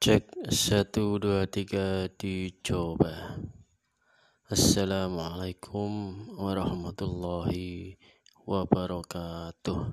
Cek satu dua tiga dicoba. Assalamualaikum warahmatullahi wabarakatuh.